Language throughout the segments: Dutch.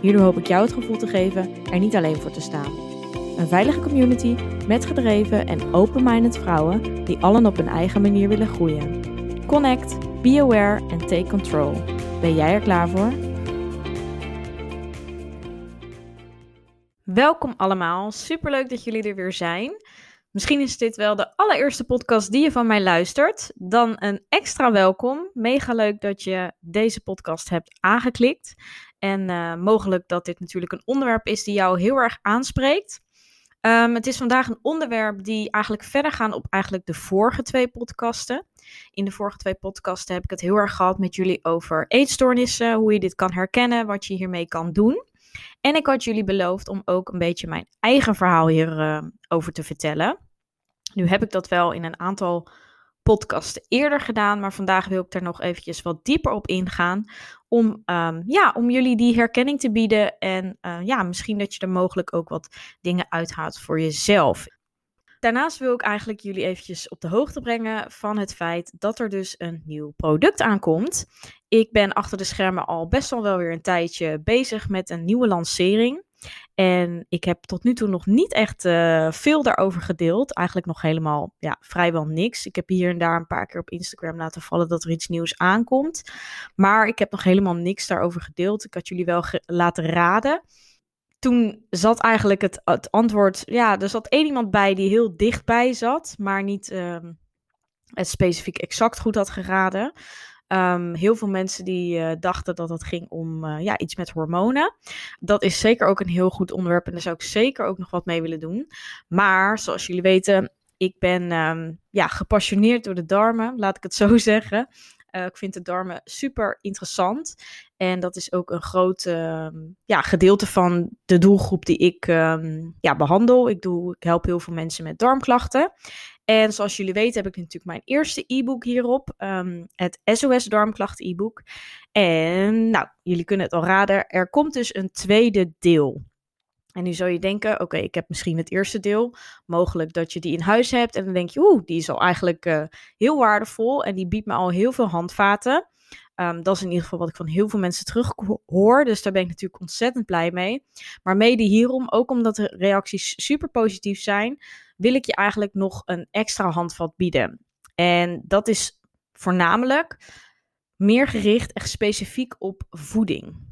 Hierdoor hoop ik jou het gevoel te geven er niet alleen voor te staan. Een veilige community met gedreven en open-minded vrouwen die allen op hun eigen manier willen groeien. Connect, be aware en take control. Ben jij er klaar voor? Welkom allemaal, superleuk dat jullie er weer zijn. Misschien is dit wel de allereerste podcast die je van mij luistert. Dan een extra welkom. Mega leuk dat je deze podcast hebt aangeklikt. En uh, mogelijk dat dit natuurlijk een onderwerp is die jou heel erg aanspreekt. Um, het is vandaag een onderwerp die eigenlijk verder gaan op eigenlijk de vorige twee podcasten. In de vorige twee podcasten heb ik het heel erg gehad met jullie over eetstoornissen, hoe je dit kan herkennen, wat je hiermee kan doen. En ik had jullie beloofd om ook een beetje mijn eigen verhaal hierover uh, over te vertellen. Nu heb ik dat wel in een aantal podcasten eerder gedaan, maar vandaag wil ik er nog eventjes wat dieper op ingaan. Om, um, ja, om jullie die herkenning te bieden en uh, ja, misschien dat je er mogelijk ook wat dingen uithaalt voor jezelf. Daarnaast wil ik eigenlijk jullie eventjes op de hoogte brengen van het feit dat er dus een nieuw product aankomt. Ik ben achter de schermen al best wel wel weer een tijdje bezig met een nieuwe lancering. En ik heb tot nu toe nog niet echt uh, veel daarover gedeeld. Eigenlijk nog helemaal, ja, vrijwel niks. Ik heb hier en daar een paar keer op Instagram laten vallen dat er iets nieuws aankomt. Maar ik heb nog helemaal niks daarover gedeeld. Ik had jullie wel laten raden. Toen zat eigenlijk het, het, antwoord, ja, er zat één iemand bij die heel dichtbij zat, maar niet uh, het specifiek exact goed had geraden. Um, heel veel mensen die uh, dachten dat het ging om uh, ja, iets met hormonen. Dat is zeker ook een heel goed onderwerp en daar zou ik zeker ook nog wat mee willen doen. Maar zoals jullie weten, ik ben um, ja, gepassioneerd door de darmen, laat ik het zo zeggen. Uh, ik vind de darmen super interessant. En dat is ook een groot uh, ja, gedeelte van de doelgroep die ik um, ja, behandel. Ik, doe, ik help heel veel mensen met darmklachten. En zoals jullie weten heb ik natuurlijk mijn eerste e-book hierop. Um, het SOS Darmklachten e-book. En nou, jullie kunnen het al raden. Er komt dus een tweede deel. En nu zou je denken, oké, ik heb misschien het eerste deel. Mogelijk dat je die in huis hebt. En dan denk je, oeh, die is al eigenlijk uh, heel waardevol. En die biedt me al heel veel handvaten. Um, dat is in ieder geval wat ik van heel veel mensen terug hoor. Dus daar ben ik natuurlijk ontzettend blij mee. Maar mede hierom, ook omdat de reacties super positief zijn, wil ik je eigenlijk nog een extra handvat bieden. En dat is voornamelijk meer gericht, echt specifiek op voeding.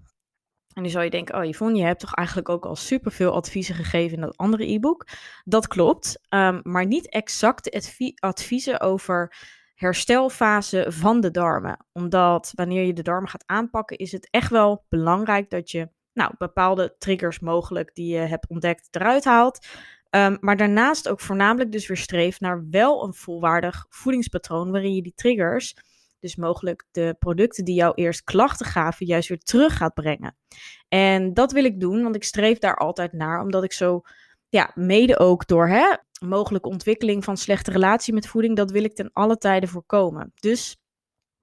En nu zou je denken, oh Yvonne, je hebt toch eigenlijk ook al superveel adviezen gegeven in dat andere e-book. Dat klopt, um, maar niet exacte adviezen over herstelfase van de darmen. Omdat wanneer je de darmen gaat aanpakken, is het echt wel belangrijk dat je nou, bepaalde triggers mogelijk die je hebt ontdekt eruit haalt. Um, maar daarnaast ook voornamelijk dus weer streeft naar wel een volwaardig voedingspatroon waarin je die triggers, dus mogelijk de producten die jou eerst klachten gaven, juist weer terug gaat brengen. En dat wil ik doen, want ik streef daar altijd naar, omdat ik zo, ja, mede ook door hè, mogelijke ontwikkeling van slechte relatie met voeding, dat wil ik ten alle tijden voorkomen. Dus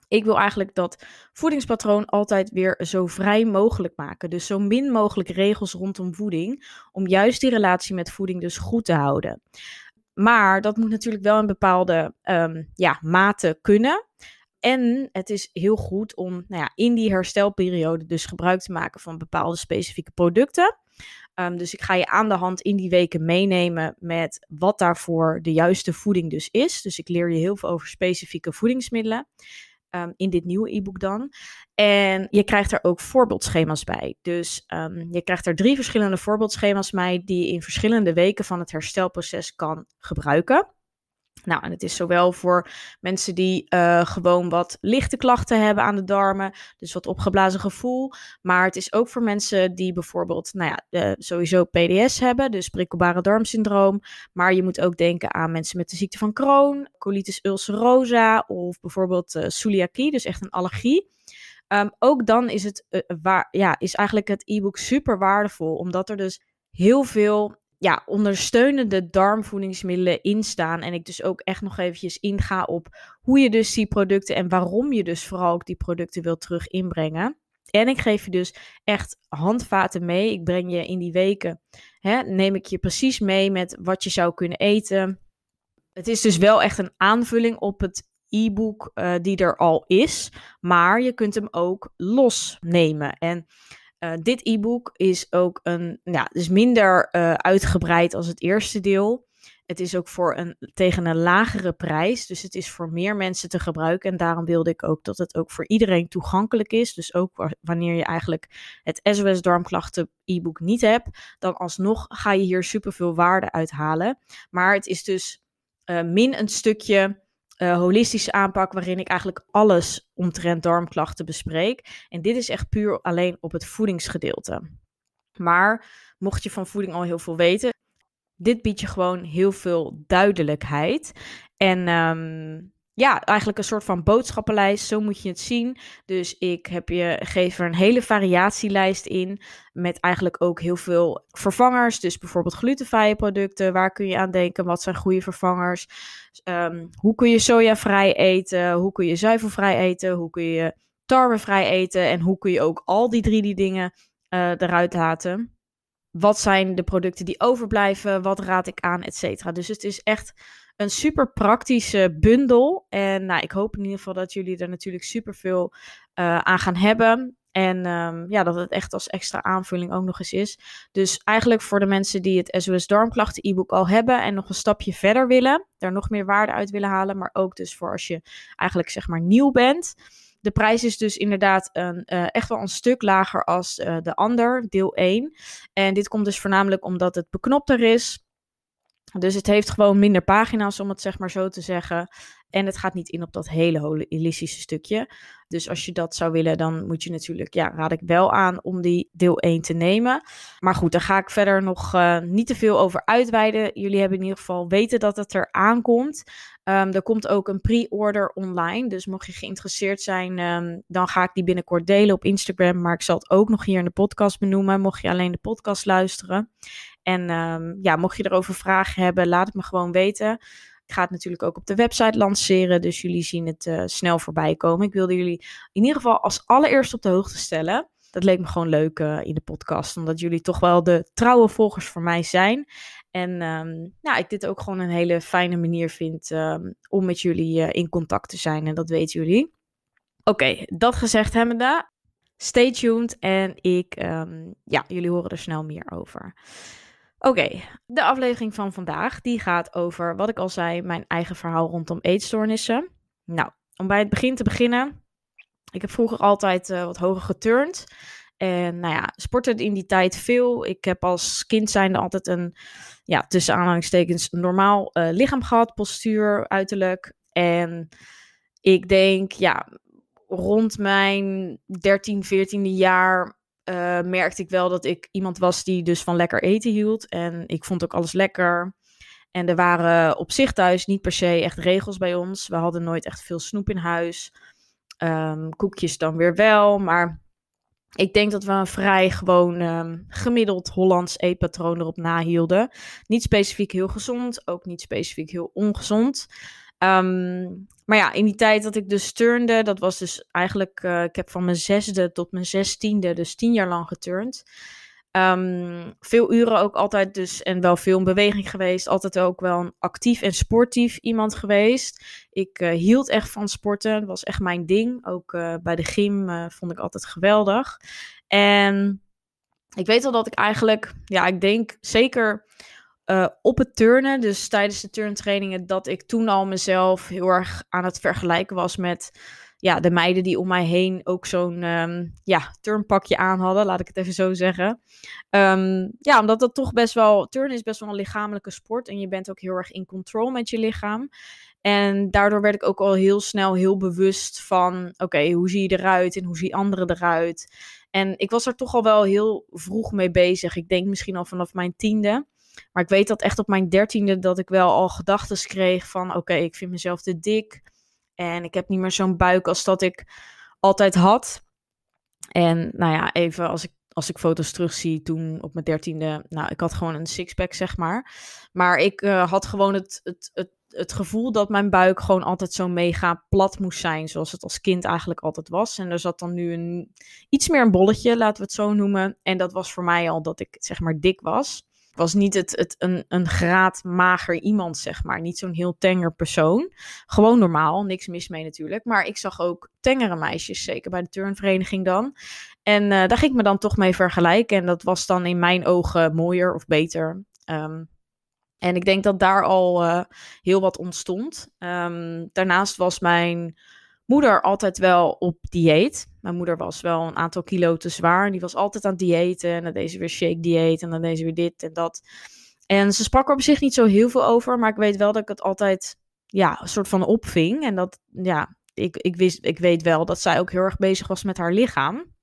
ik wil eigenlijk dat voedingspatroon altijd weer zo vrij mogelijk maken. Dus zo min mogelijk regels rondom voeding, om juist die relatie met voeding dus goed te houden. Maar dat moet natuurlijk wel in bepaalde um, ja, mate kunnen. En het is heel goed om nou ja, in die herstelperiode dus gebruik te maken van bepaalde specifieke producten. Um, dus ik ga je aan de hand in die weken meenemen met wat daarvoor de juiste voeding dus is. Dus ik leer je heel veel over specifieke voedingsmiddelen. Um, in dit nieuwe e-book dan. En je krijgt er ook voorbeeldschema's bij. Dus um, je krijgt er drie verschillende voorbeeldschema's bij die je in verschillende weken van het herstelproces kan gebruiken. Nou, en het is zowel voor mensen die uh, gewoon wat lichte klachten hebben aan de darmen, dus wat opgeblazen gevoel. Maar het is ook voor mensen die bijvoorbeeld, nou ja, uh, sowieso PDS hebben, dus prikkelbare darmsyndroom. Maar je moet ook denken aan mensen met de ziekte van Crohn, colitis ulcerosa of bijvoorbeeld uh, dus echt een allergie. Ehm, ook dan is, het, waar, ja, is eigenlijk het e-book super waardevol, omdat er dus heel veel ja, ondersteunende darmvoedingsmiddelen in staan. En ik dus ook echt nog eventjes inga op hoe je dus die producten en waarom je dus vooral ook die producten wil terug inbrengen. En ik geef je dus echt handvaten mee. Ik breng je in die weken, hè, neem ik je precies mee met wat je zou kunnen eten. Het is dus wel echt een aanvulling op het e-book uh, die er al is. Maar je kunt hem ook losnemen. En uh, dit e-book is ook een, ja, dus minder uh, uitgebreid als het eerste deel. Het is ook voor een, tegen een lagere prijs. Dus het is voor meer mensen te gebruiken. En daarom wilde ik ook dat het ook voor iedereen toegankelijk is. Dus ook wanneer je eigenlijk het SOS Darmklachten e-book niet hebt. Dan alsnog ga je hier superveel waarde uithalen. Maar het is dus uh, min een stukje uh, holistische aanpak waarin ik eigenlijk alles omtrent darmklachten bespreek. En dit is echt puur alleen op het voedingsgedeelte. Maar mocht je van voeding al heel veel weten, dit biedt je gewoon heel veel duidelijkheid. En um, ja, eigenlijk een soort van boodschappenlijst. Zo moet je het zien. Dus ik heb je, geef er een hele variatielijst in. Met eigenlijk ook heel veel vervangers. Dus bijvoorbeeld glutenvrije producten. Waar kun je aan denken? Wat zijn goede vervangers? Um, hoe kun je sojavrij eten? Hoe kun je zuivelvrij eten? Hoe kun je tarwevrij eten? En hoe kun je ook al die drie die dingen uh, eruit laten? Wat zijn de producten die overblijven? Wat raad ik aan? Etcetera. Dus het is echt een super praktische bundel. En nou, ik hoop in ieder geval dat jullie er natuurlijk super veel uh, aan gaan hebben. En um, ja, dat het echt als extra aanvulling ook nog eens is. Dus eigenlijk voor de mensen die het SOS Darmklachten e-book al hebben en nog een stapje verder willen, daar nog meer waarde uit willen halen, maar ook dus voor als je eigenlijk zeg maar nieuw bent. De prijs is dus inderdaad een, uh, echt wel een stuk lager als uh, de ander, deel 1. En dit komt dus voornamelijk omdat het beknopter is. Dus het heeft gewoon minder pagina's, om het zeg maar zo te zeggen. En het gaat niet in op dat hele holistische stukje. Dus als je dat zou willen, dan moet je natuurlijk, ja, raad ik wel aan om die deel 1 te nemen. Maar goed, daar ga ik verder nog uh, niet te veel over uitweiden. Jullie hebben in ieder geval weten dat het er aankomt. Um, er komt ook een pre-order online. Dus mocht je geïnteresseerd zijn, um, dan ga ik die binnenkort delen op Instagram. Maar ik zal het ook nog hier in de podcast benoemen. Mocht je alleen de podcast luisteren. En um, ja, mocht je erover vragen hebben, laat het me gewoon weten. Ik ga het natuurlijk ook op de website lanceren, dus jullie zien het uh, snel voorbij komen. Ik wilde jullie in ieder geval als allereerst op de hoogte stellen. Dat leek me gewoon leuk uh, in de podcast, omdat jullie toch wel de trouwe volgers voor mij zijn. En um, nou, ik dit ook gewoon een hele fijne manier vind um, om met jullie uh, in contact te zijn. En dat weten jullie. Oké, dat gezegd hebbende, stay tuned en ik, ja, jullie horen er snel meer over. Oké, de aflevering van vandaag die gaat over wat ik al zei, mijn eigen verhaal rondom eetstoornissen. Nou, om bij het begin te beginnen. Ik heb vroeger altijd uh, wat hoger geturnd. En nou ja, sportte in die tijd veel. Ik heb als kind zijnde altijd een, ja, tussen aanhalingstekens, normaal uh, lichaam gehad, postuur, uiterlijk. En ik denk, ja, rond mijn 13, 14e jaar uh, merkte ik wel dat ik iemand was die dus van lekker eten hield. En ik vond ook alles lekker. En er waren op zich thuis niet per se echt regels bij ons. We hadden nooit echt veel snoep in huis. Um, koekjes dan weer wel. Maar ik denk dat we een vrij gewoon um, gemiddeld Hollands eetpatroon erop nahielden. Niet specifiek heel gezond, ook niet specifiek heel ongezond. Um, maar ja, in die tijd dat ik dus turnde, dat was dus eigenlijk, uh, ik heb van mijn zesde tot mijn zestiende, dus tien jaar lang geturnd. Um, veel uren ook altijd dus, en wel veel in beweging geweest. Altijd ook wel een actief en sportief iemand geweest. Ik uh, hield echt van sporten, dat was echt mijn ding. Ook uh, bij de gym vond ik altijd geweldig. En ik weet al dat ik eigenlijk, ja, ik denk zeker uh, op het turnen, dus tijdens de turntrainingen, dat ik toen al mezelf heel erg aan het vergelijken was met ja, de meiden die om mij heen ook zo'n um, ja, turnpakje aan hadden, laat ik het even zo zeggen. Um, ja, omdat dat toch best wel, turnen is best wel een lichamelijke sport en je bent ook heel erg in control met je lichaam. En daardoor werd ik ook al heel snel heel bewust van, oké, hoe zie je eruit en hoe zien anderen eruit? En ik was er toch al wel heel vroeg mee bezig. Ik denk misschien al vanaf mijn tiende. Maar ik weet dat echt op mijn dertiende dat ik wel al gedachten kreeg van oké, ik vind mezelf te dik. En ik heb niet meer zo'n buik als dat ik altijd had. En nou ja, even als ik, als ik foto's terugzie toen op mijn dertiende, nou, ik had gewoon een sixpack, zeg maar. Maar ik uh, had gewoon het, het, het, het gevoel dat mijn buik gewoon altijd zo mega plat moest zijn, zoals het als kind eigenlijk altijd was. En er zat dan nu een, iets meer een bolletje, laten we het zo noemen. En dat was voor mij al dat ik, zeg maar, dik was was niet het, het, een, een graad mager iemand, zeg maar. Niet zo'n heel tenger persoon. Gewoon normaal, niks mis mee natuurlijk. Maar ik zag ook tengere meisjes, zeker bij de turnvereniging dan. En uh, daar ging ik me dan toch mee vergelijken. En dat was dan in mijn ogen mooier of beter. Um, en ik denk dat daar al uh, heel wat ontstond. Um, daarnaast was mijn moeder altijd wel op dieet. Mijn moeder was wel een aantal kilo te zwaar. Die was altijd aan het diëten. En dan deed ze weer shake dieet. En dan deed ze weer dit en dat. En ze sprak er op zich niet zo heel veel over. Maar ik weet wel dat ik het altijd ja, een soort van opving. En dat, ja, ik, ik, wist, ik weet wel dat zij ook heel erg bezig was met haar lichaam.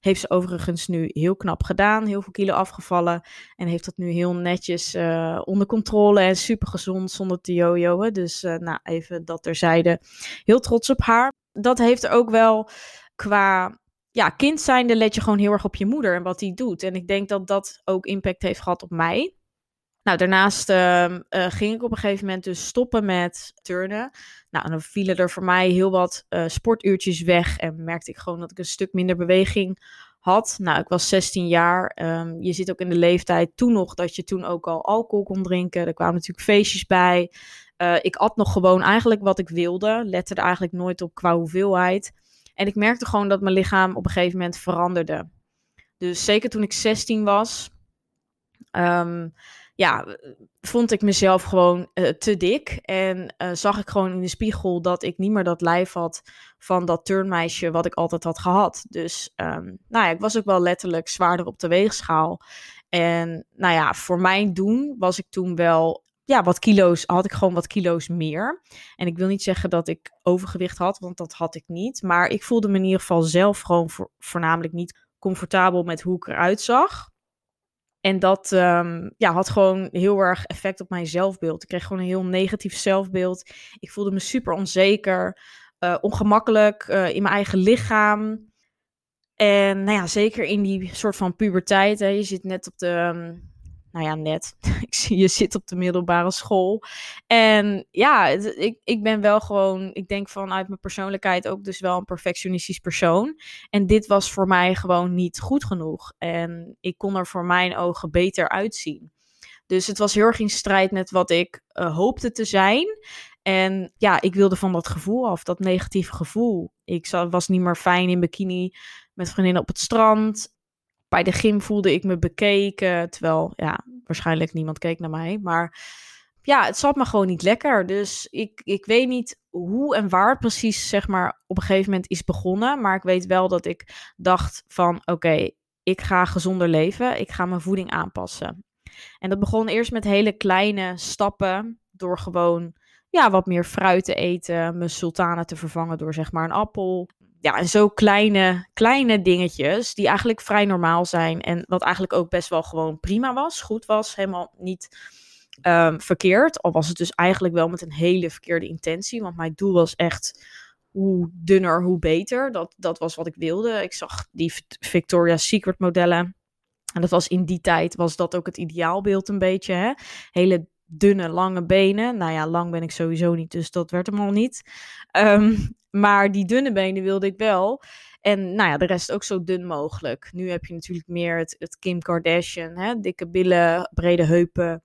Heeft ze overigens nu heel knap gedaan, heel veel kilo afgevallen. En heeft dat nu heel netjes uh, onder controle en super gezond zonder te jojoen. Dus uh, nou, even dat terzijde. Heel trots op haar. Dat heeft er ook wel qua ja, kind zijnde let je gewoon heel erg op je moeder en wat die doet. En ik denk dat dat ook impact heeft gehad op mij. Nou, daarnaast uh, uh, ging ik op een gegeven moment dus stoppen met turnen. Nou, dan vielen er voor mij heel wat uh, sportuurtjes weg en merkte ik gewoon dat ik een stuk minder beweging had. Nou, ik was 16 jaar. Um, je zit ook in de leeftijd toen nog dat je toen ook al alcohol kon drinken. Er kwamen natuurlijk feestjes bij. Uh, ik at nog gewoon eigenlijk wat ik wilde. Lette er eigenlijk nooit op qua hoeveelheid. En ik merkte gewoon dat mijn lichaam op een gegeven moment veranderde. Dus zeker toen ik 16 was, um, ja, vond ik mezelf gewoon uh, te dik. En uh, zag ik gewoon in de spiegel dat ik niet meer dat lijf had van dat turnmeisje wat ik altijd had gehad. Dus um, nou ja, ik was ook wel letterlijk zwaarder op de weegschaal. En nou ja, voor mijn doen was ik toen wel ja, wat kilo's, had ik gewoon wat kilo's meer. En ik wil niet zeggen dat ik overgewicht had, want dat had ik niet. Maar ik voelde me in ieder geval zelf gewoon voornamelijk niet comfortabel met hoe ik eruit zag. En dat um, ja, had gewoon heel erg effect op mijn zelfbeeld. Ik kreeg gewoon een heel negatief zelfbeeld. Ik voelde me super onzeker, uh, ongemakkelijk uh, in mijn eigen lichaam. En nou ja, zeker in die soort van puberteit. Hè, je zit net op de, um, nou ja, net. ik zie je zit op de middelbare school. En ja, ik, ik ben wel gewoon, ik denk vanuit mijn persoonlijkheid ook dus wel een perfectionistisch persoon. En dit was voor mij gewoon niet goed genoeg. En ik kon er voor mijn ogen beter uitzien. Dus het was heel erg in strijd met wat ik uh, hoopte te zijn. En ja, ik wilde van dat gevoel af, dat negatieve gevoel. Ik was niet meer fijn in bikini met vriendinnen op het strand bij de gym voelde ik me bekeken. Terwijl, ja, waarschijnlijk niemand keek naar mij. Maar ja, het zat me gewoon niet lekker. Dus ik, ik weet niet hoe en waar precies, zeg maar, op een gegeven moment is begonnen. Maar ik weet wel dat ik dacht van, oké, ik ga gezonder leven. Ik ga mijn voeding aanpassen. En dat begon eerst met hele kleine stappen. Door gewoon ja, wat meer fruit te eten. Mijn sultanen te vervangen door zeg maar een appel ja, en zo kleine, kleine dingetjes die eigenlijk vrij normaal zijn. En wat eigenlijk ook best wel gewoon prima was, goed was, helemaal niet um, verkeerd. Al was het dus eigenlijk wel met een hele verkeerde intentie. Want mijn doel was echt hoe dunner, hoe beter. Dat, dat was wat ik wilde. Ik zag die Victoria's Secret modellen. En dat was in die tijd, was dat ook het ideaalbeeld een beetje. Hè? Hele dunne, lange benen. Nou ja, lang ben ik sowieso niet, dus dat werd hem al niet. Um, maar die dunne benen wilde ik wel. En nou ja, de rest ook zo dun mogelijk. Nu heb je natuurlijk meer het, Kim Kardashian. Hè? Dikke billen, brede heupen,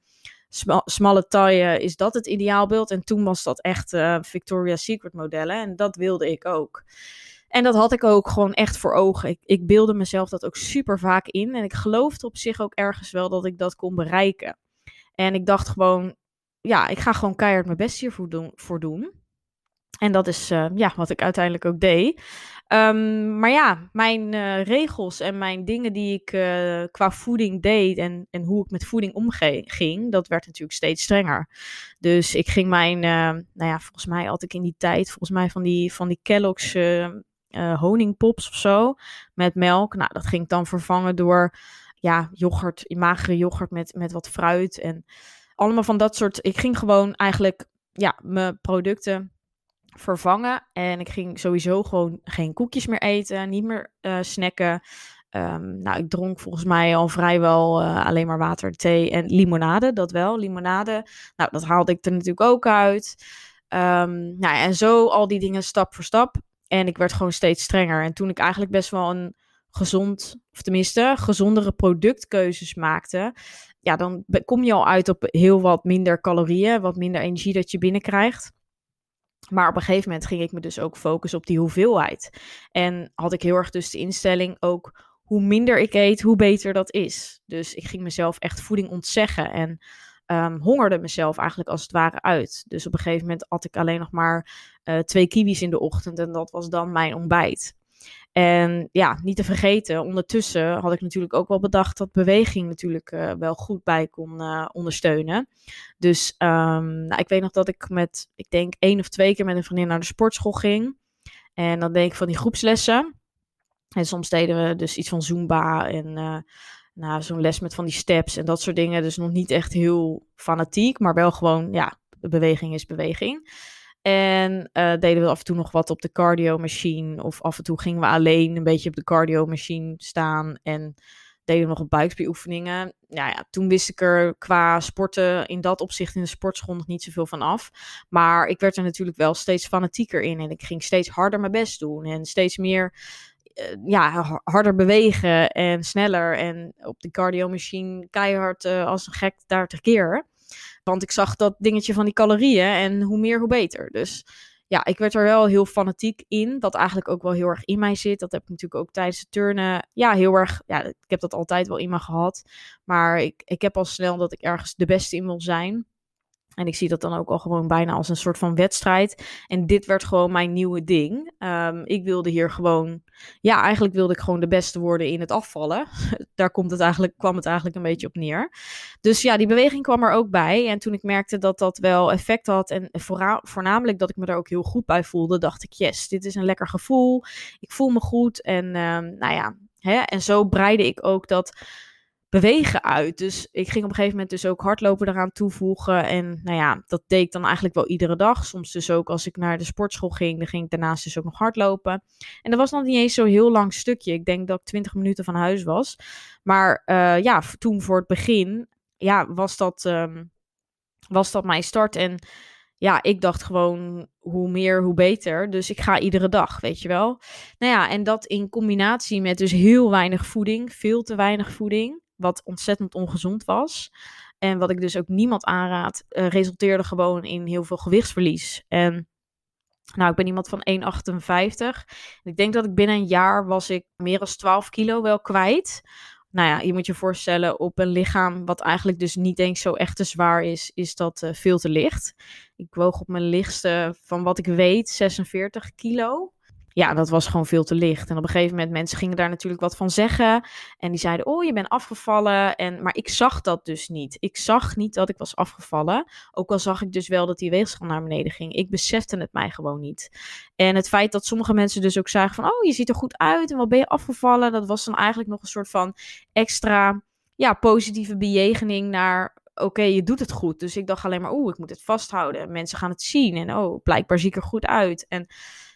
smalle taille. Is dat het ideaalbeeld? En toen was dat echt uh, Victoria's Secret modellen. En dat wilde ik ook. En dat had ik ook gewoon echt voor ogen. Ik, ik beelde mezelf dat ook super vaak in. En ik geloofde op zich ook ergens wel dat ik dat kon bereiken. En ik dacht gewoon, ja, ik ga gewoon keihard mijn best hiervoor doen. Voor doen. En dat is uh, ja, wat ik uiteindelijk ook deed. Um, maar ja, mijn uh, regels en mijn dingen die ik uh, qua voeding deed en, en hoe ik met voeding omging, dat werd natuurlijk steeds strenger. Dus ik ging mijn, nou ja, volgens mij had ik in die tijd, volgens mij van die, van die Kellogg's honingpops of zo, met melk. Nou, dat ging ik dan vervangen door, ja, yoghurt, magere yoghurt met, met wat fruit en allemaal van dat soort. Ik ging gewoon eigenlijk, ja, mijn producten vervangen. En ik ging sowieso gewoon geen koekjes meer eten, niet meer uh, snacken. Um, nou, ik dronk volgens mij al vrijwel uh, alleen maar water, thee en limonade. Dat wel, limonade. Nou, dat haalde ik er natuurlijk ook uit. Um, nou, en zo al die dingen stap voor stap. En ik werd gewoon steeds strenger. En toen ik eigenlijk best wel een gezond, of tenminste gezondere productkeuzes maakte, ja, dan kom je al uit op heel wat minder calorieën, wat minder energie dat je binnenkrijgt. Maar op een gegeven moment ging ik me dus ook focussen op die hoeveelheid. En had ik heel erg dus de instelling ook hoe minder ik eet, hoe beter dat is. Dus ik ging mezelf echt voeding ontzeggen en um, hongerde mezelf eigenlijk als het ware uit. Dus op een gegeven moment at ik alleen nog maar uh, twee kiwis in de ochtend en dat was dan mijn ontbijt. En ja, niet te vergeten, ondertussen had ik natuurlijk ook wel bedacht dat beweging natuurlijk uh, wel goed bij kon uh, ondersteunen. Dus um, nou, ik weet nog dat ik met, ik denk één of twee keer met een vriendin naar de sportschool ging. En dan deed ik van die groepslessen. En soms deden we dus iets van Zumba en uh, nou, zo'n les met van die steps en dat soort dingen. Dus nog niet echt heel fanatiek, maar wel gewoon, ja, beweging is beweging. En uh, deden we af en toe nog wat op de cardio machine. Of af en toe gingen we alleen een beetje op de cardio machine staan. En deden we nog wat buikspieroefeningen. Ja, ja, toen wist ik er qua sporten in dat opzicht in de sportschool nog niet zoveel van af. Maar ik werd er natuurlijk wel steeds fanatieker in. En ik ging steeds harder mijn best doen. En steeds meer uh, ja, harder bewegen en sneller. En op de cardio machine keihard uh, als een gek daar keer. Want ik zag dat dingetje van die calorieën en hoe meer, hoe beter. Dus ja, ik werd er wel heel fanatiek in. Wat eigenlijk ook wel heel erg in mij zit. Dat heb ik natuurlijk ook tijdens het turnen. Ja, heel erg. Ja, ik heb dat altijd wel in me gehad. Maar ik, ik heb al snel dat ik ergens de beste in wil zijn. En ik zie dat dan ook al gewoon bijna als een soort van wedstrijd. En dit werd gewoon mijn nieuwe ding. Um, ik wilde hier gewoon, ja, eigenlijk wilde ik gewoon de beste worden in het afvallen. Daar komt het eigenlijk, kwam het eigenlijk een beetje op neer. Dus ja, die beweging kwam er ook bij. En toen ik merkte dat dat wel effect had en voornamelijk dat ik me daar ook heel goed bij voelde, dacht ik, yes, dit is een lekker gevoel. Ik voel me goed. En um, nou ja, hè? en zo breide ik ook dat bewegen uit. Dus ik ging op een gegeven moment dus ook hardlopen eraan toevoegen. En nou ja, dat deed ik dan eigenlijk wel iedere dag. Soms dus ook als ik naar de sportschool ging, dan ging ik daarnaast dus ook nog hardlopen. En dat was nog niet eens zo heel lang stukje. Ik denk dat ik 20 minuten van huis was. Maar uh, ja, toen voor het begin, ja, was dat, um, was dat mijn start. En ja, ik dacht gewoon hoe meer, hoe beter. Dus ik ga iedere dag, weet je wel. Nou ja, en dat in combinatie met dus heel weinig voeding, veel te weinig voeding wat ontzettend ongezond was. En wat ik dus ook niemand aanraad, uh, resulteerde gewoon in heel veel gewichtsverlies. En nou, ik ben iemand van 1,58. Ik denk dat ik binnen een jaar was ik meer dan 12 kilo wel kwijt. Nou ja, je moet je voorstellen, op een lichaam wat eigenlijk dus niet eens zo echt te zwaar is, is dat uh, veel te licht. Ik woog op mijn lichtste, van wat ik weet, 46 kilo ja, dat was gewoon veel te licht. En op een gegeven moment mensen gingen daar natuurlijk wat van zeggen. En die zeiden, oh, je bent afgevallen. En, maar ik zag dat dus niet. Ik zag niet dat ik was afgevallen. Ook al zag ik dus wel dat die weegschaal naar beneden ging. Ik besefte het mij gewoon niet. En het feit dat sommige mensen dus ook zagen van, oh, je ziet er goed uit. En wat ben je afgevallen? Dat was dan eigenlijk nog een soort van extra, ja, positieve bejegening naar oké, je doet het goed. Dus ik dacht alleen maar, oeh, ik moet het vasthouden. En mensen gaan het zien. En oh, blijkbaar zie ik er goed uit. En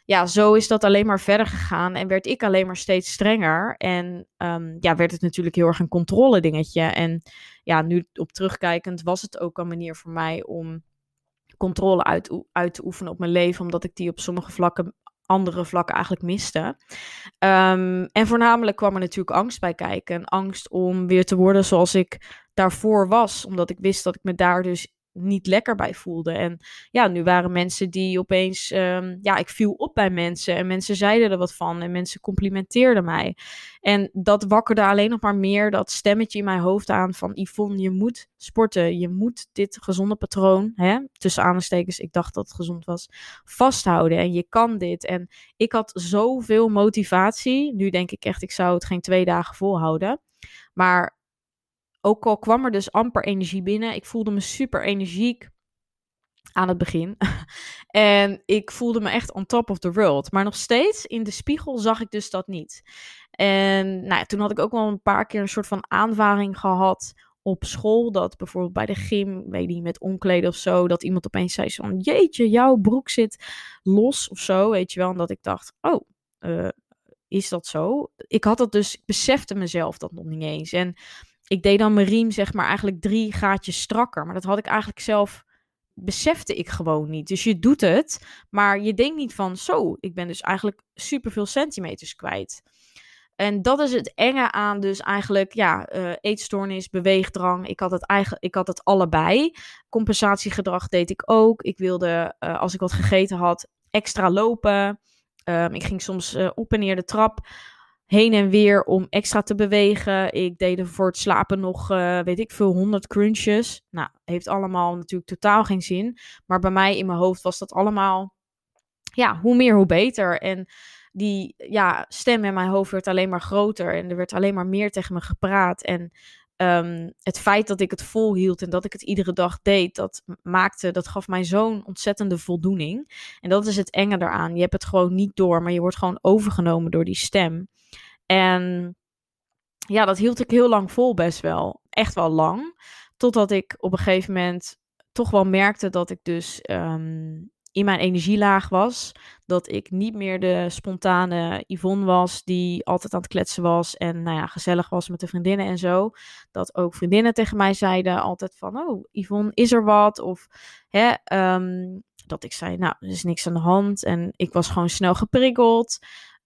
ja, zo is dat alleen maar verder gegaan en werd ik alleen maar steeds strenger. En um, ja, werd het natuurlijk heel erg een controle dingetje. En ja, nu op terugkijkend was het ook een manier voor mij om controle uit, uit te oefenen op mijn leven, omdat ik die op sommige vlakken andere vlakken eigenlijk miste. Um, en voornamelijk kwam er natuurlijk angst bij kijken. Angst om weer te worden zoals ik daarvoor was. Omdat ik wist dat ik me daar dus niet lekker bij voelde. En ja, nu waren mensen die opeens, um, ja, ik viel op bij mensen en mensen zeiden er wat van en mensen complimenteerden mij. En dat wakkerde alleen nog maar meer dat stemmetje in mijn hoofd aan van Yvonne, je moet sporten, je moet dit gezonde patroon, hè, tussen aanstekens, ik dacht dat het gezond was, vasthouden en je kan dit. En ik had zoveel motivatie, nu denk ik echt, ik zou het geen twee dagen volhouden. Maar ook al kwam er dus amper energie binnen, ik voelde me super energiek aan het begin. en ik voelde me echt on top of the world. Maar nog steeds in de spiegel zag ik dus dat niet. En nou, toen had ik ook wel een paar keer een soort van aanvaring gehad op school. Dat bijvoorbeeld bij de gym, weet niet, met omkleden of zo, dat iemand opeens zei van, jeetje, jouw broek zit los of zo, weet je wel. En dat ik dacht, oh, uh, is dat zo? Ik had dat dus, ik besefte mezelf dat nog niet eens. En ik deed dan mijn riem, zeg maar, eigenlijk drie gaatjes strakker. Maar dat had ik eigenlijk zelf, besefte ik gewoon niet. Dus je doet het, maar je denkt niet van, zo, ik ben dus eigenlijk superveel centimeters kwijt. En dat is het enge aan dus eigenlijk, ja, uh, eetstoornis, beweegdrang. Ik had, het eigenlijk, ik had het allebei. Compensatiegedrag deed ik ook. Ik wilde, uh, als ik wat gegeten had, extra lopen. Um, ik ging soms uh, op en neer de trap heen en weer om extra te bewegen. Ik deed er voor het slapen nog, uh, weet ik veel, 100 crunches. Nou, heeft allemaal natuurlijk totaal geen zin. Maar bij mij in mijn hoofd was dat allemaal, ja, hoe meer, hoe beter. En die ja, stem in mijn hoofd werd alleen maar groter en er werd alleen maar meer tegen me gepraat. En um, het feit dat ik het volhield en dat ik het iedere dag deed, dat maakte, dat gaf mij zo'n ontzettende voldoening. En dat is het enge daaraan. Je hebt het gewoon niet door, maar je wordt gewoon overgenomen door die stem. En ja, dat hield ik heel lang vol, best wel. Echt wel lang. Totdat ik op een gegeven moment toch wel merkte dat ik dus um, in mijn energielaag was. Dat ik niet meer de spontane Yvonne was die altijd aan het kletsen was en nou ja, gezellig was met de vriendinnen en zo. Dat ook vriendinnen tegen mij zeiden altijd van, oh Yvonne, is er wat? Of hè, um, dat ik zei, nou, er is niks aan de hand. En ik was gewoon snel geprikkeld.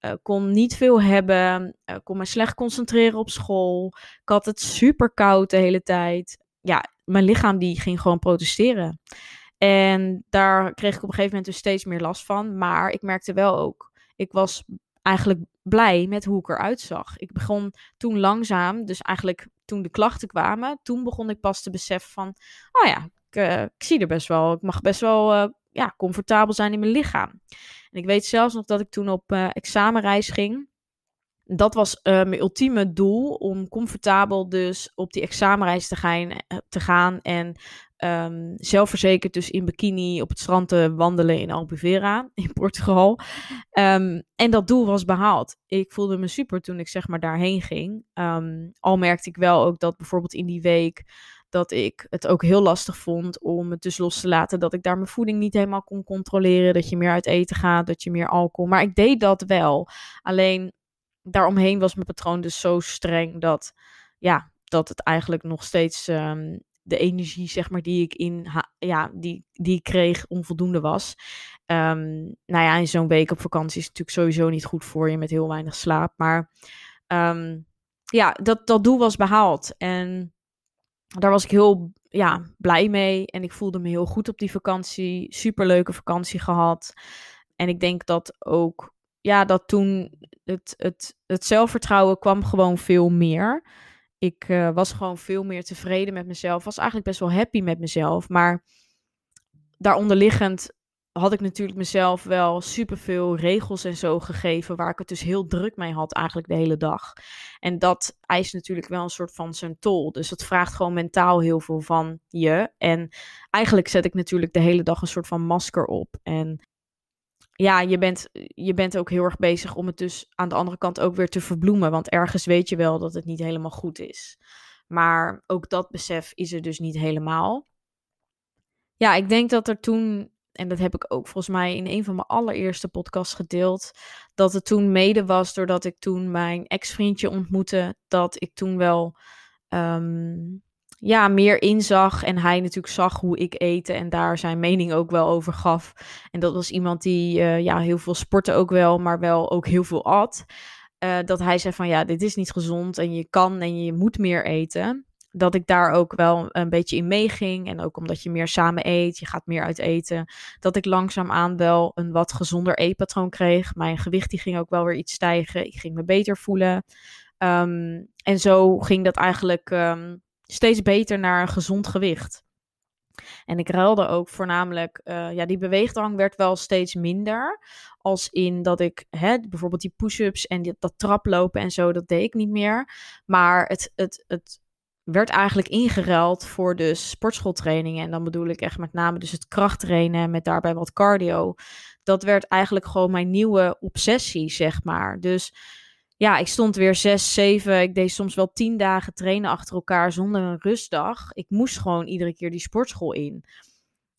Uh, kon niet veel hebben, uh, kon me slecht concentreren op school. Ik had het super koud de hele tijd. Ja, mijn lichaam die ging gewoon protesteren. En daar kreeg ik op een gegeven moment dus steeds meer last van. Maar ik merkte wel ook, ik was eigenlijk blij met hoe ik eruit zag. Ik begon toen langzaam, dus eigenlijk toen de klachten kwamen, toen begon ik pas te beseffen van, oh ja, ik, uh, ik zie er best wel, ik mag best wel uh, ja, comfortabel zijn in mijn lichaam. En ik weet zelfs nog dat ik toen op uh, examenreis ging. Dat was mijn ultieme doel, om comfortabel dus op die examenreis te gaan, te gaan en um, zelfverzekerd dus in bikini op het strand te wandelen in Albufeira in Portugal. Um, en dat doel was behaald. Ik voelde me super toen ik zeg maar daarheen ging. Um, al merkte ik wel ook dat bijvoorbeeld in die week dat ik het ook heel lastig vond om het dus los te laten. Dat ik daar mijn voeding niet helemaal kon controleren. Dat je meer uit eten gaat, dat je meer alcohol. Maar ik deed dat wel. Alleen daaromheen was mijn patroon dus zo streng dat, ja, dat het eigenlijk nog steeds de energie, zeg maar, die ik in ja, die, die ik kreeg, onvoldoende was. Um, nou ja, in zo'n week op vakantie is natuurlijk sowieso niet goed voor je met heel weinig slaap. Maar um, ja, dat, dat doel was behaald. En daar was ik heel ja, blij mee. En ik voelde me heel goed op die vakantie. Superleuke vakantie gehad. En ik denk dat ook, ja, dat toen het, het, het zelfvertrouwen kwam gewoon veel meer. Ik uh, was gewoon veel meer tevreden met mezelf. Was eigenlijk best wel happy met mezelf. Maar daaronderliggend had ik natuurlijk mezelf wel superveel regels en zo gegeven. Waar ik het dus heel druk mee had eigenlijk de hele dag. En dat eist natuurlijk wel een soort van zijn tol. Dus dat vraagt gewoon mentaal heel veel van je. En eigenlijk zet ik natuurlijk de hele dag een soort van masker op. En ja, je bent, je bent ook heel erg bezig om het dus aan de andere kant ook weer te verbloemen. Want ergens weet je wel dat het niet helemaal goed is. Maar ook dat besef is er dus niet helemaal. Ja, ik denk dat er toen, en dat heb ik ook volgens mij in een van mijn allereerste podcasts gedeeld, dat het toen mede was doordat ik toen mijn ex-vriendje ontmoette, dat ik toen wel um, ja, meer inzag. En hij natuurlijk zag hoe ik eten en daar zijn mening ook wel over gaf. En dat was iemand die uh, ja, heel veel sporten ook wel, maar wel ook heel veel at. Uh, dat hij zei van ja, dit is niet gezond en je kan en je moet meer eten. Dat ik daar ook wel een beetje in meeging. En ook omdat je meer samen eet, je gaat meer uit eten. Dat ik langzaamaan wel een wat gezonder eetpatroon kreeg. Mijn gewicht die ging ook wel weer iets stijgen. Ik ging me beter voelen. Um, en zo ging dat eigenlijk um, steeds beter naar een gezond gewicht. En ik ruilde ook voornamelijk, uh, ja, die beweegdrang werd wel steeds minder. Als in dat ik hè, bijvoorbeeld die push-ups en dat traplopen en zo, dat deed ik niet meer. Maar het, het, het werd eigenlijk ingeruild voor de sportschooltrainingen. En dan bedoel ik echt met name dus het krachttrainen met daarbij wat cardio. Dat werd eigenlijk gewoon mijn nieuwe obsessie, zeg maar. Dus ja, ik stond weer zes, zeven, ik deed soms wel tien dagen trainen achter elkaar zonder een rustdag. Ik moest gewoon iedere keer die sportschool in.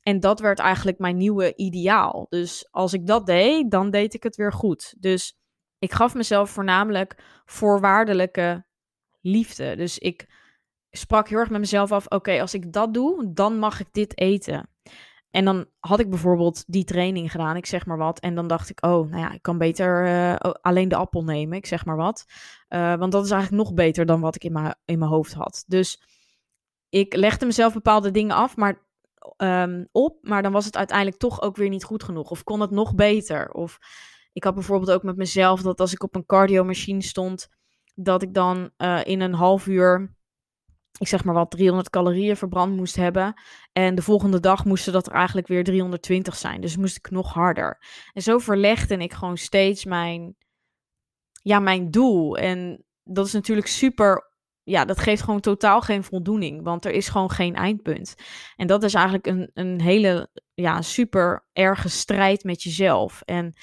En dat werd eigenlijk mijn nieuwe ideaal. Dus als ik dat deed, dan deed ik het weer goed. Dus ik gaf mezelf voornamelijk voorwaardelijke liefde. Dus ik sprak heel erg met mezelf af: oké, als ik dat doe, dan mag ik dit eten. En dan had ik bijvoorbeeld die training gedaan, ik zeg maar wat. En dan dacht ik, oh, nou ja, ik kan beter uh, alleen de appel nemen, ik zeg maar wat. Uh, want dat is eigenlijk nog beter dan wat ik in mijn, in mijn hoofd had. Dus ik legde mezelf bepaalde dingen af maar, um, op, maar dan was het uiteindelijk toch ook weer niet goed genoeg. Of kon het nog beter. Of ik had bijvoorbeeld ook met mezelf dat als ik op een cardiomachine stond, dat ik dan uh, in een half uur ik zeg maar wat, 300 calorieën verbrand moest hebben. En de volgende dag moesten dat er eigenlijk weer 320 zijn. Dus moest ik nog harder. En zo verlegde ik gewoon steeds mijn, ja, mijn doel. En dat is natuurlijk super. Ja, dat geeft gewoon totaal geen voldoening. Want er is gewoon geen eindpunt. En dat is eigenlijk een, een hele, ja, super erge strijd met jezelf. En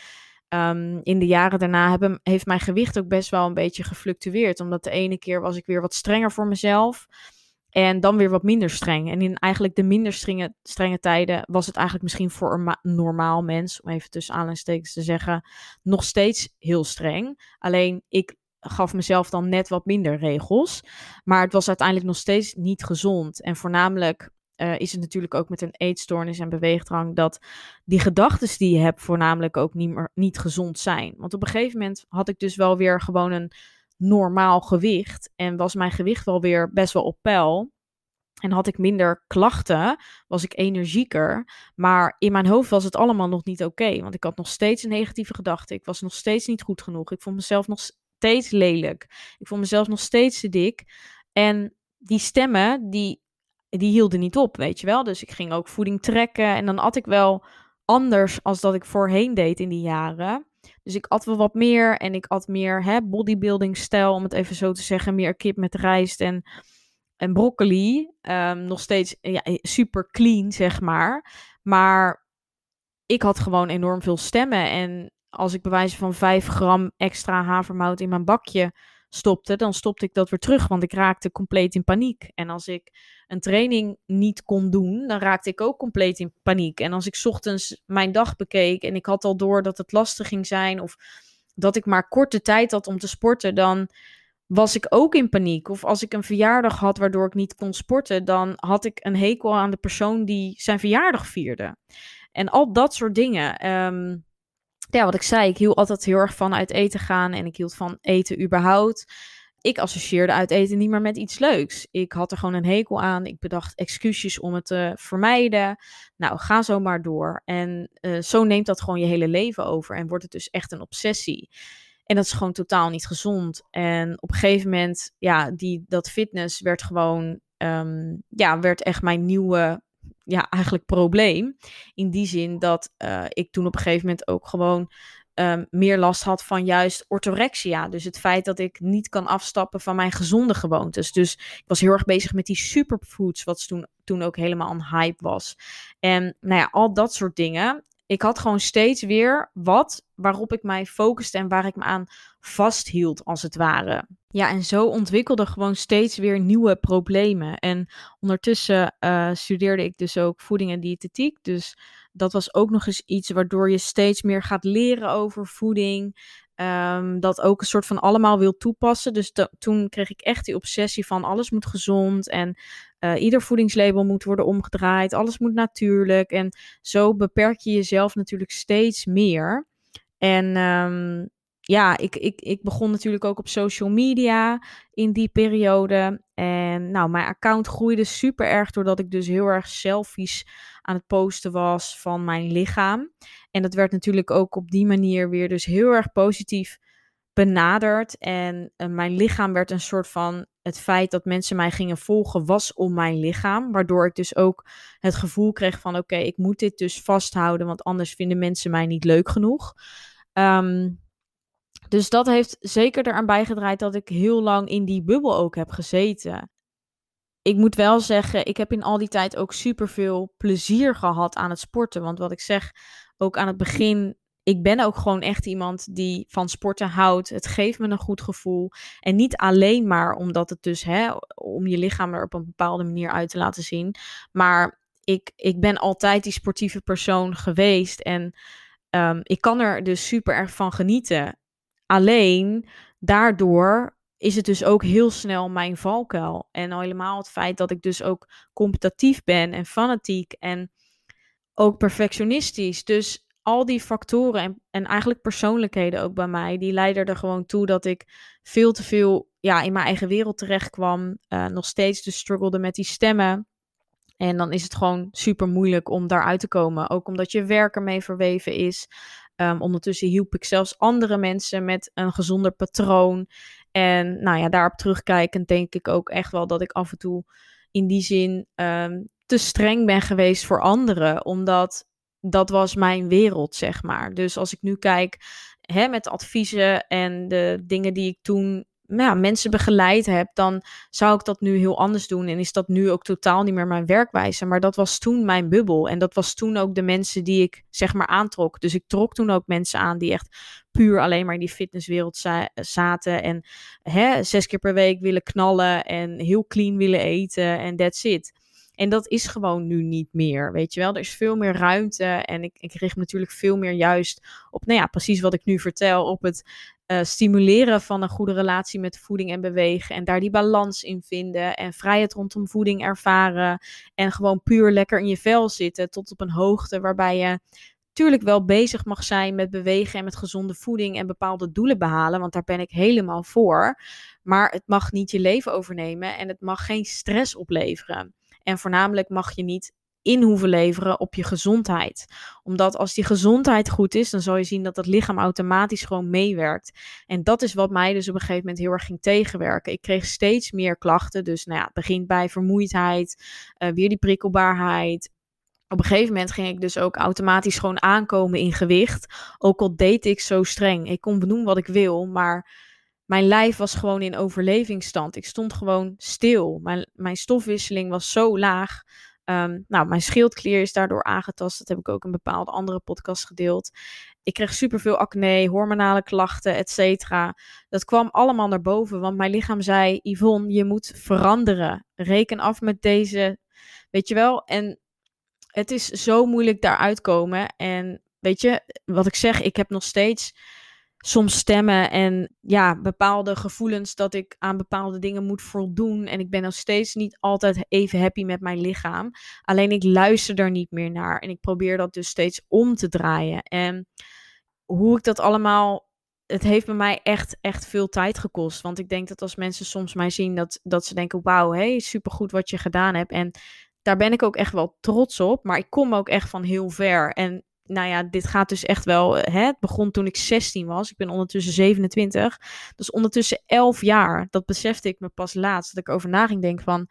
Ehm, in de jaren daarna hebben, heeft mijn gewicht ook best wel een beetje gefluctueerd. Omdat de ene keer was ik weer wat strenger voor mezelf. En dan weer wat minder streng. En in eigenlijk de minder strenge, strenge tijden was het eigenlijk misschien voor een normaal mens, om even tussen aanleidingstekens te zeggen, nog steeds heel streng. Alleen ik gaf mezelf dan net wat minder regels. Maar het was uiteindelijk nog steeds niet gezond. En voornamelijk uh, is het natuurlijk ook met een eetstoornis en beweegdrang dat die gedachten die je hebt voornamelijk ook niet, meer, niet gezond zijn. Want op een gegeven moment had ik dus wel weer gewoon een normaal gewicht en was mijn gewicht wel weer best wel op peil. En had ik minder klachten, was ik energieker. Maar in mijn hoofd was het allemaal nog niet oké. want ik had nog steeds een negatieve gedachte. Ik was nog steeds niet goed genoeg. Ik vond mezelf nog steeds lelijk. Ik vond mezelf nog steeds te dik. En die stemmen, die die hielden niet op, weet je wel. Dus ik ging ook voeding trekken en dan at ik wel anders als dat ik voorheen deed in die jaren. Dus ik at wel wat meer en ik at meer hè, bodybuilding stijl, om het even zo te zeggen. Meer kip met rijst en, en broccoli. Um, nog steeds ja, super clean, zeg maar. Maar ik had gewoon enorm veel stemmen. En als ik bewijzen van 5 gram extra havermout in mijn bakje stopte, dan stopte ik dat weer terug, want ik raakte compleet in paniek. En als ik een training niet kon doen, dan raakte ik ook compleet in paniek. En als ik ochtends mijn dag bekeek en ik had al door dat het lastig ging zijn of dat ik maar korte tijd had om te sporten, dan was ik ook in paniek. Of als ik een verjaardag had waardoor ik niet kon sporten, dan had ik een hekel aan de persoon die zijn verjaardag vierde. En al dat soort dingen. Um, ja, wat ik zei, ik hield altijd heel erg van uit eten gaan en ik hield van eten überhaupt. Ik associeerde uit eten niet meer met iets leuks. Ik had er gewoon een hekel aan. Ik bedacht excuses om het te vermijden. Nou, ga zo maar door. En uh, zo neemt dat gewoon je hele leven over en wordt het dus echt een obsessie. En dat is gewoon totaal niet gezond. En op een gegeven moment, ja, die, dat fitness werd gewoon, um, ja, werd echt mijn nieuwe ja, eigenlijk probleem. In die zin dat uh, ik toen op een gegeven moment ook gewoon um, meer last had van juist orthorexia. Dus het feit dat ik niet kan afstappen van mijn gezonde gewoontes. Dus ik was heel erg bezig met die superfoods, wat toen, toen ook helemaal een hype was. En nou ja, al dat soort dingen. Ik had gewoon steeds weer wat waarop ik mij focuste en waar ik me aan vasthield, als het ware. Ja, en zo ontwikkelde gewoon steeds weer nieuwe problemen. En ondertussen uh, studeerde ik dus ook voeding en diëtetiek. Dus dat was ook nog eens iets waardoor je steeds meer gaat leren over voeding. Um, dat ook een soort van allemaal wil toepassen. Dus toen kreeg ik echt die obsessie van alles moet gezond en uh, ieder voedingslabel moet worden omgedraaid. Alles moet natuurlijk. En zo beperk je jezelf natuurlijk steeds meer. En um, ja, ik, ik, ik begon natuurlijk ook op social media in die periode. En nou, mijn account groeide super erg doordat ik dus heel erg selfies aan het posten was van mijn lichaam. En dat werd natuurlijk ook op die manier weer dus heel erg positief benaderd. En uh, mijn lichaam werd een soort van het feit dat mensen mij gingen volgen was om mijn lichaam. Waardoor ik dus ook het gevoel kreeg van oké, ik moet dit dus vasthouden, want anders vinden mensen mij niet leuk genoeg. Um, dus dat heeft zeker eraan bijgedraaid dat ik heel lang in die bubbel ook heb gezeten. Ik moet wel zeggen, ik heb in al die tijd ook super veel plezier gehad aan het sporten. Want wat ik zeg, ook aan het begin ik ben ook gewoon echt iemand die van sporten houdt. Het geeft me een goed gevoel. En niet alleen maar omdat het dus, hè, om je lichaam er op een bepaalde manier uit te laten zien. Maar ik, ik ben altijd die sportieve persoon geweest. En um, ik kan er dus super erg van genieten. Alleen daardoor is het dus ook heel snel mijn valkuil. En al helemaal het feit dat ik dus ook competitief ben en fanatiek en ook perfectionistisch. Dus al die factoren en, en eigenlijk persoonlijkheden ook bij mij, die leiden er gewoon toe dat ik veel te veel ja, in mijn eigen wereld terecht kwam. Uh, nog steeds dus struggelde met die stemmen. En dan is het gewoon super moeilijk om daaruit te komen. Ook omdat je werk ermee verweven is. Um, ondertussen hielp ik zelfs andere mensen met een gezonder patroon. En nou ja, daarop terugkijkend denk ik ook echt wel dat ik af en toe in die zin um, te streng ben geweest voor anderen. Omdat dat was mijn wereld, zeg maar. Dus als ik nu kijk hè, met adviezen en de dingen die ik toen ja, mensen begeleid heb, dan zou ik dat nu heel anders doen. En is dat nu ook totaal niet meer mijn werkwijze. Maar dat was toen mijn bubbel. En dat was toen ook de mensen die ik zeg maar aantrok. Dus ik trok toen ook mensen aan die echt puur alleen maar in die fitnesswereld zaten. En hè, zes keer per week willen knallen en heel clean willen eten. En that's it. En dat is gewoon nu niet meer, weet je wel. Er is veel meer ruimte en ik, ik richt natuurlijk veel meer juist op, nou ja, precies wat ik nu vertel, op het uh, stimuleren van een goede relatie met voeding en bewegen. En daar die balans in vinden. En vrijheid rondom voeding ervaren. En gewoon puur lekker in je vel zitten. Tot op een hoogte waarbij je natuurlijk wel bezig mag zijn met bewegen en met gezonde voeding en bepaalde doelen behalen. Want daar ben ik helemaal voor. Maar het mag niet je leven overnemen en het mag geen stress opleveren. En voornamelijk mag je niet in hoeven leveren op je gezondheid. Omdat als die gezondheid goed is, dan zal je zien dat het lichaam automatisch gewoon meewerkt. En dat is wat mij dus op een gegeven moment heel erg ging tegenwerken. Ik kreeg steeds meer klachten. Dus nou ja, het begint bij vermoeidheid, uh, weer die prikkelbaarheid, op een gegeven moment ging ik dus ook automatisch gewoon aankomen in gewicht. Ook al deed ik zo streng. Ik kon benoemen wat ik wil, maar mijn lijf was gewoon in overlevingsstand. Ik stond gewoon stil. Mijn, mijn stofwisseling was zo laag. Um, nou, mijn schildklier is daardoor aangetast. Dat heb ik ook in bepaalde andere podcasts gedeeld. Ik kreeg superveel acne, hormonale klachten, et cetera. Dat kwam allemaal naar boven, want mijn lichaam zei: Yvonne, je moet veranderen. Reken af met deze, weet je wel. En het is zo moeilijk daaruit komen. En weet je, wat ik zeg, ik heb nog steeds soms stemmen en ja, bepaalde gevoelens dat ik aan bepaalde dingen moet voldoen. En ik ben nog steeds niet altijd even happy met mijn lichaam. Alleen ik luister er niet meer naar. En ik probeer dat dus steeds om te draaien. En hoe ik dat allemaal. Het heeft bij mij echt, echt veel tijd gekost. Want ik denk dat als mensen soms mij zien, dat, dat ze denken: wauw, hey, supergoed wat je gedaan hebt. En daar ben ik ook echt wel trots op. Maar ik kom ook echt van heel ver. En nou ja, dit gaat dus echt wel. Eh, hè, het begon toen ik 16 was. Ik ben ondertussen 27. Dus ondertussen 11 jaar. Dat besefte ik me pas laatst. Dat ik over na ging denken van.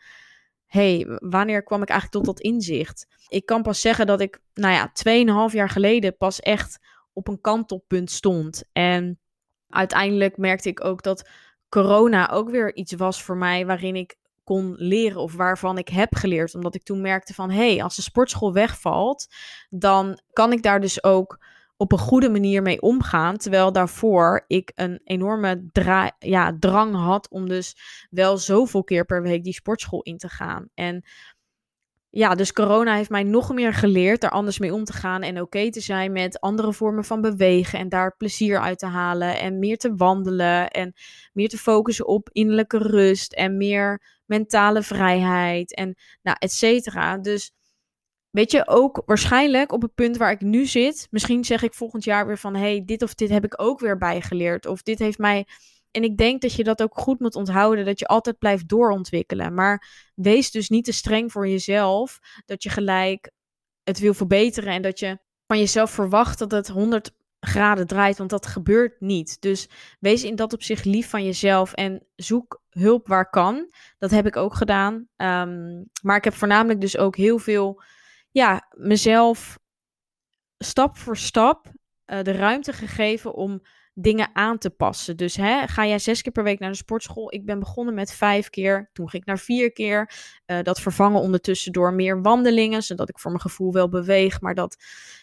hey, wanneer kwam ik eigenlijk tot dat inzicht? Ik kan pas zeggen dat ik, nou ja, 2,5 jaar geleden pas echt op een kantelpunt stond. En uiteindelijk merkte ik ook dat corona ook weer iets was voor mij waarin ik kon leren of waarvan ik heb geleerd. Omdat ik toen merkte van hé, hey, als de sportschool wegvalt, dan kan ik daar dus ook op een goede manier mee omgaan. Terwijl daarvoor ik een enorme ja, drang had om dus wel zoveel keer per week die sportschool in te gaan. En ja, dus corona heeft mij nog meer geleerd er anders mee om te gaan en oké te zijn met andere vormen van bewegen en daar plezier uit te halen en meer te wandelen en meer te focussen op innerlijke rust en meer mentale vrijheid en nou, et cetera. Dus weet je, ook waarschijnlijk op het punt waar ik nu zit, misschien zeg ik volgend jaar weer van hey, dit of dit heb ik ook weer bijgeleerd of dit heeft mij en ik denk dat je dat ook goed moet onthouden, dat je altijd blijft doorontwikkelen. Maar wees dus niet te streng voor jezelf, dat je gelijk het wil verbeteren en dat je van jezelf verwacht dat het 100 graden draait, want dat gebeurt niet. Dus wees in dat opzicht lief van jezelf en zoek hulp waar kan. Dat heb ik ook gedaan. Ehm, maar ik heb voornamelijk dus ook heel veel, ja, mezelf stap voor stap uh, de ruimte gegeven om dingen aan te passen. Dus hè, ga jij zes keer per week naar de sportschool? Ik ben begonnen met vijf keer. Toen ging ik naar vier keer. Uh, dat vervangen ondertussen door meer wandelingen, zodat ik voor mijn gevoel wel beweeg, maar dat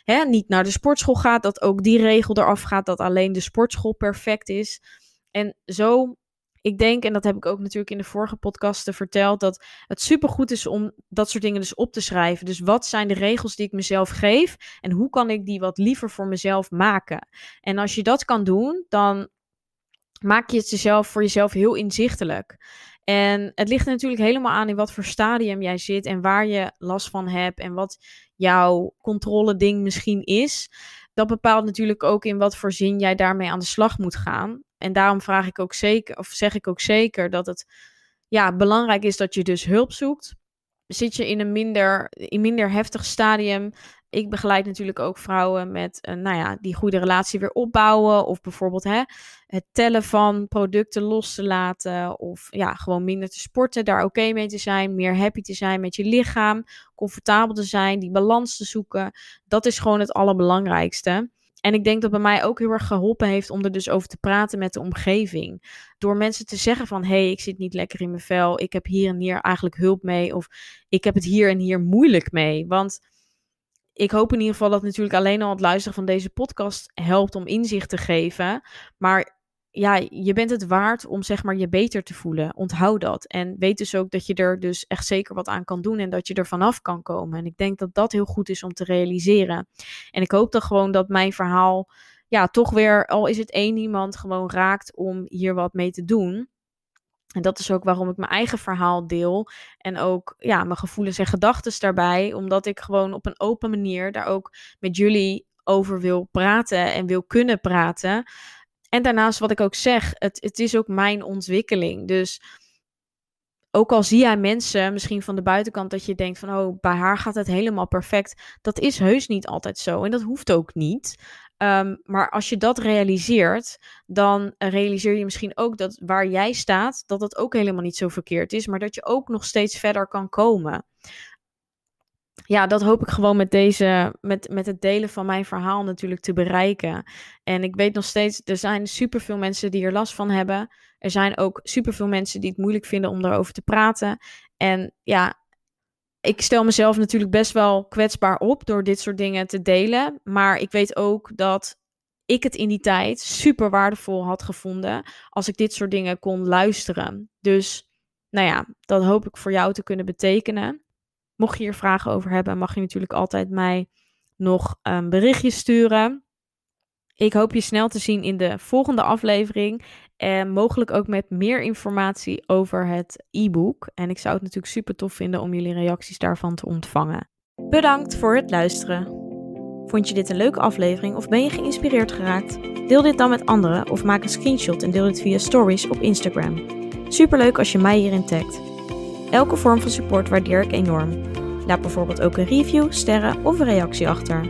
hè, niet naar de sportschool gaat. Dat ook die regel eraf gaat dat alleen de sportschool perfect is. En zo ik denk, en dat heb ik ook natuurlijk in de vorige podcasten verteld, dat het supergoed is om dat soort dingen dus op te schrijven. Dus wat zijn de regels die ik mezelf geef en hoe kan ik die wat liever voor mezelf maken? En als je dat kan doen, dan maak je het jezelf voor jezelf heel inzichtelijk. En het ligt natuurlijk helemaal aan in wat voor stadium jij zit en waar je last van hebt en wat jouw controle ding misschien is. Dat bepaalt natuurlijk ook in wat voor zin jij daarmee aan de slag moet gaan. En daarom vraag ik ook zeker, of zeg ik ook zeker, dat het ja, belangrijk is dat je dus hulp zoekt. Zit je in een minder, in minder heftig stadium. Ik begeleid natuurlijk ook vrouwen met, uh, nou ja, die goede relatie weer opbouwen. Of bijvoorbeeld hè, het tellen van producten los te laten. Of ja, gewoon minder te sporten, daar oké mee te zijn. Meer happy te zijn met je lichaam. Comfortabel te zijn, die balans te zoeken. Dat is gewoon het allerbelangrijkste. En ik denk dat bij mij ook heel erg geholpen heeft om er dus over te praten met de omgeving. Door mensen te zeggen van, hé, hey, ik zit niet lekker in mijn vel. Ik heb hier en hier eigenlijk hulp mee. Of ik heb het hier en hier moeilijk mee. Want ik hoop in ieder geval dat natuurlijk alleen al het luisteren van deze podcast helpt om inzicht te geven. Maar ja, je bent het waard om zeg maar je beter te voelen. Onthoud dat. En weet dus ook dat je er dus echt zeker wat aan kan doen en dat je er vanaf kan komen. En ik denk dat dat heel goed is om te realiseren. En ik hoop dan gewoon dat mijn verhaal, ja, toch weer, al is het één iemand, gewoon raakt om hier wat mee te doen. En dat is ook waarom ik mijn eigen verhaal deel. En ook ja, mijn gevoelens en gedachten daarbij. Omdat ik gewoon op een open manier daar ook met jullie over wil praten en wil kunnen praten. En daarnaast wat ik ook zeg, het, het is ook mijn ontwikkeling. Dus ook al zie jij mensen misschien van de buitenkant dat je denkt van oh, bij haar gaat het helemaal perfect. Dat is heus niet altijd zo en dat hoeft ook niet. Ehm, maar als je dat realiseert, dan realiseer je misschien ook dat waar jij staat, dat dat ook helemaal niet zo verkeerd is, maar dat je ook nog steeds verder kan komen ja, dat hoop ik gewoon met deze, met, met het delen van mijn verhaal natuurlijk te bereiken. En ik weet nog steeds, er zijn superveel mensen die er last van hebben. Er zijn ook superveel mensen die het moeilijk vinden om daarover te praten. En ja, ik stel mezelf natuurlijk best wel kwetsbaar op door dit soort dingen te delen. Maar ik weet ook dat ik het in die tijd super waardevol had gevonden als ik dit soort dingen kon luisteren. Dus nou ja, dat hoop ik voor jou te kunnen betekenen. Mocht je hier vragen over hebben, mag je natuurlijk altijd mij nog een berichtje sturen. Ik hoop je snel te zien in de volgende aflevering. En mogelijk ook met meer informatie over het e-book. En ik zou het natuurlijk super tof vinden om jullie reacties daarvan te ontvangen. Bedankt voor het luisteren. Vond je dit een leuke aflevering of ben je geïnspireerd geraakt? Deel dit dan met anderen of maak een screenshot en deel dit via stories op Instagram. Superleuk als je mij hierin tagt. Elke vorm van support waardeer ik enorm. Laat bijvoorbeeld ook een review, sterren of een reactie achter.